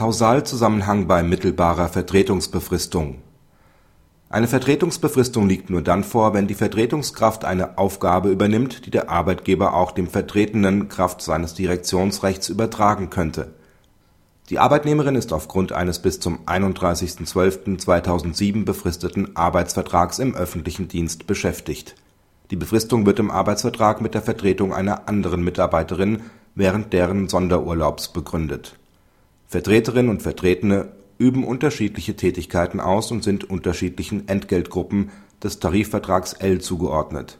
Kausalzusammenhang bei mittelbarer Vertretungsbefristung Eine Vertretungsbefristung liegt nur dann vor, wenn die Vertretungskraft eine Aufgabe übernimmt, die der Arbeitgeber auch dem Vertretenen Kraft seines Direktionsrechts übertragen könnte. Die Arbeitnehmerin ist aufgrund eines bis zum 31.12.2007 befristeten Arbeitsvertrags im öffentlichen Dienst beschäftigt. Die Befristung wird im Arbeitsvertrag mit der Vertretung einer anderen Mitarbeiterin während deren Sonderurlaubs begründet Vertreterin und Vertretene üben unterschiedliche Tätigkeiten aus und sind unterschiedlichen Entgeltgruppen des Tarifvertrags L zugeordnet.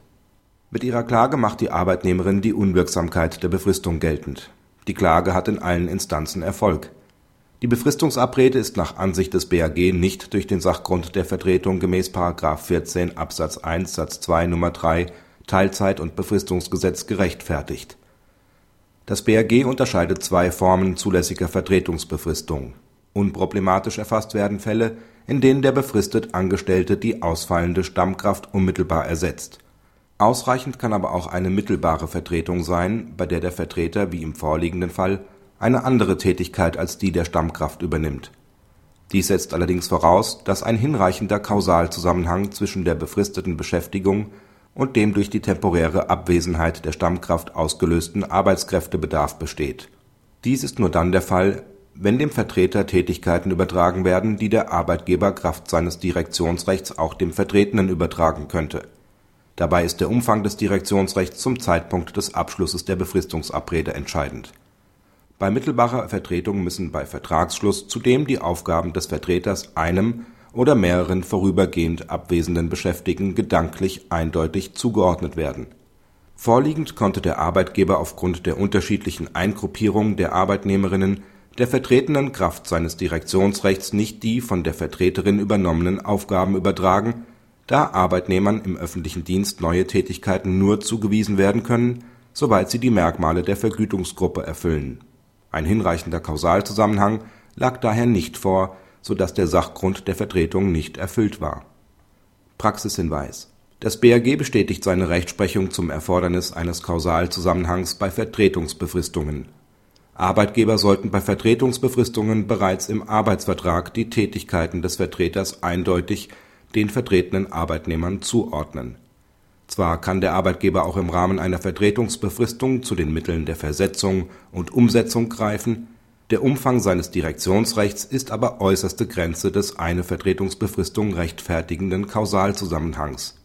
Mit ihrer Klage macht die Arbeitnehmerin die Unwirksamkeit der Befristung geltend. Die Klage hat in allen Instanzen Erfolg. Die Befristungsabrede ist nach Ansicht des BAG nicht durch den Sachgrund der Vertretung gemäß § 14 Absatz 1 Satz 2 Nr. 3 Teilzeit und Befristungsgesetz gerechtfertigt das BRG unterscheidet zwei Formen zulässiger Vertretungsbefristung. Unproblematisch erfasst werden Fälle, in denen der befristet Angestellte die ausfallende Stammkraft unmittelbar ersetzt. Ausreichend kann aber auch eine mittelbare Vertretung sein, bei der der Vertreter wie im vorliegenden Fall eine andere Tätigkeit als die der Stammkraft übernimmt. Dies setzt allerdings voraus, dass ein hinreichender Kausalzusammenhang zwischen der befristeten Beschäftigung und dem durch die temporäre Abwesenheit der Stammkraft ausgelösten Arbeitskräftebedarf besteht. Dies ist nur dann der Fall, wenn dem Vertreter Tätigkeiten übertragen werden, die der Arbeitgeber Kraft seines Direktionsrechts auch dem Vertretenen übertragen könnte. Dabei ist der Umfang des Direktionsrechts zum Zeitpunkt des Abschlusses der Befristungsabrede entscheidend. Bei mittelbarer Vertretung müssen bei Vertragsschluss zudem die Aufgaben des Vertreters einem oder mehreren vorübergehend abwesenden Beschäftigten gedanklich eindeutig zugeordnet werden. Vorliegend konnte der Arbeitgeber aufgrund der unterschiedlichen Eingruppierung der Arbeitnehmerinnen der Vertretenen Kraft seines Direktionsrechts nicht die von der Vertreterin übernommenen Aufgaben übertragen, da Arbeitnehmern im öffentlichen Dienst neue Tätigkeiten nur zugewiesen werden können, soweit sie die Merkmale der Vergütungsgruppe erfüllen. Ein hinreichender Kausalzusammenhang lag daher nicht vor so dass der Sachgrund der Vertretung nicht erfüllt war. Praxishinweis Das BAG bestätigt seine Rechtsprechung zum Erfordernis eines Kausalzusammenhangs bei Vertretungsbefristungen. Arbeitgeber sollten bei Vertretungsbefristungen bereits im Arbeitsvertrag die Tätigkeiten des Vertreters eindeutig den vertretenen Arbeitnehmern zuordnen. Zwar kann der Arbeitgeber auch im Rahmen einer Vertretungsbefristung zu den Mitteln der Versetzung und Umsetzung greifen der Umfang seines Direktionsrechts ist aber äußerste Grenze des eine Vertretungsbefristung rechtfertigenden Kausalzusammenhangs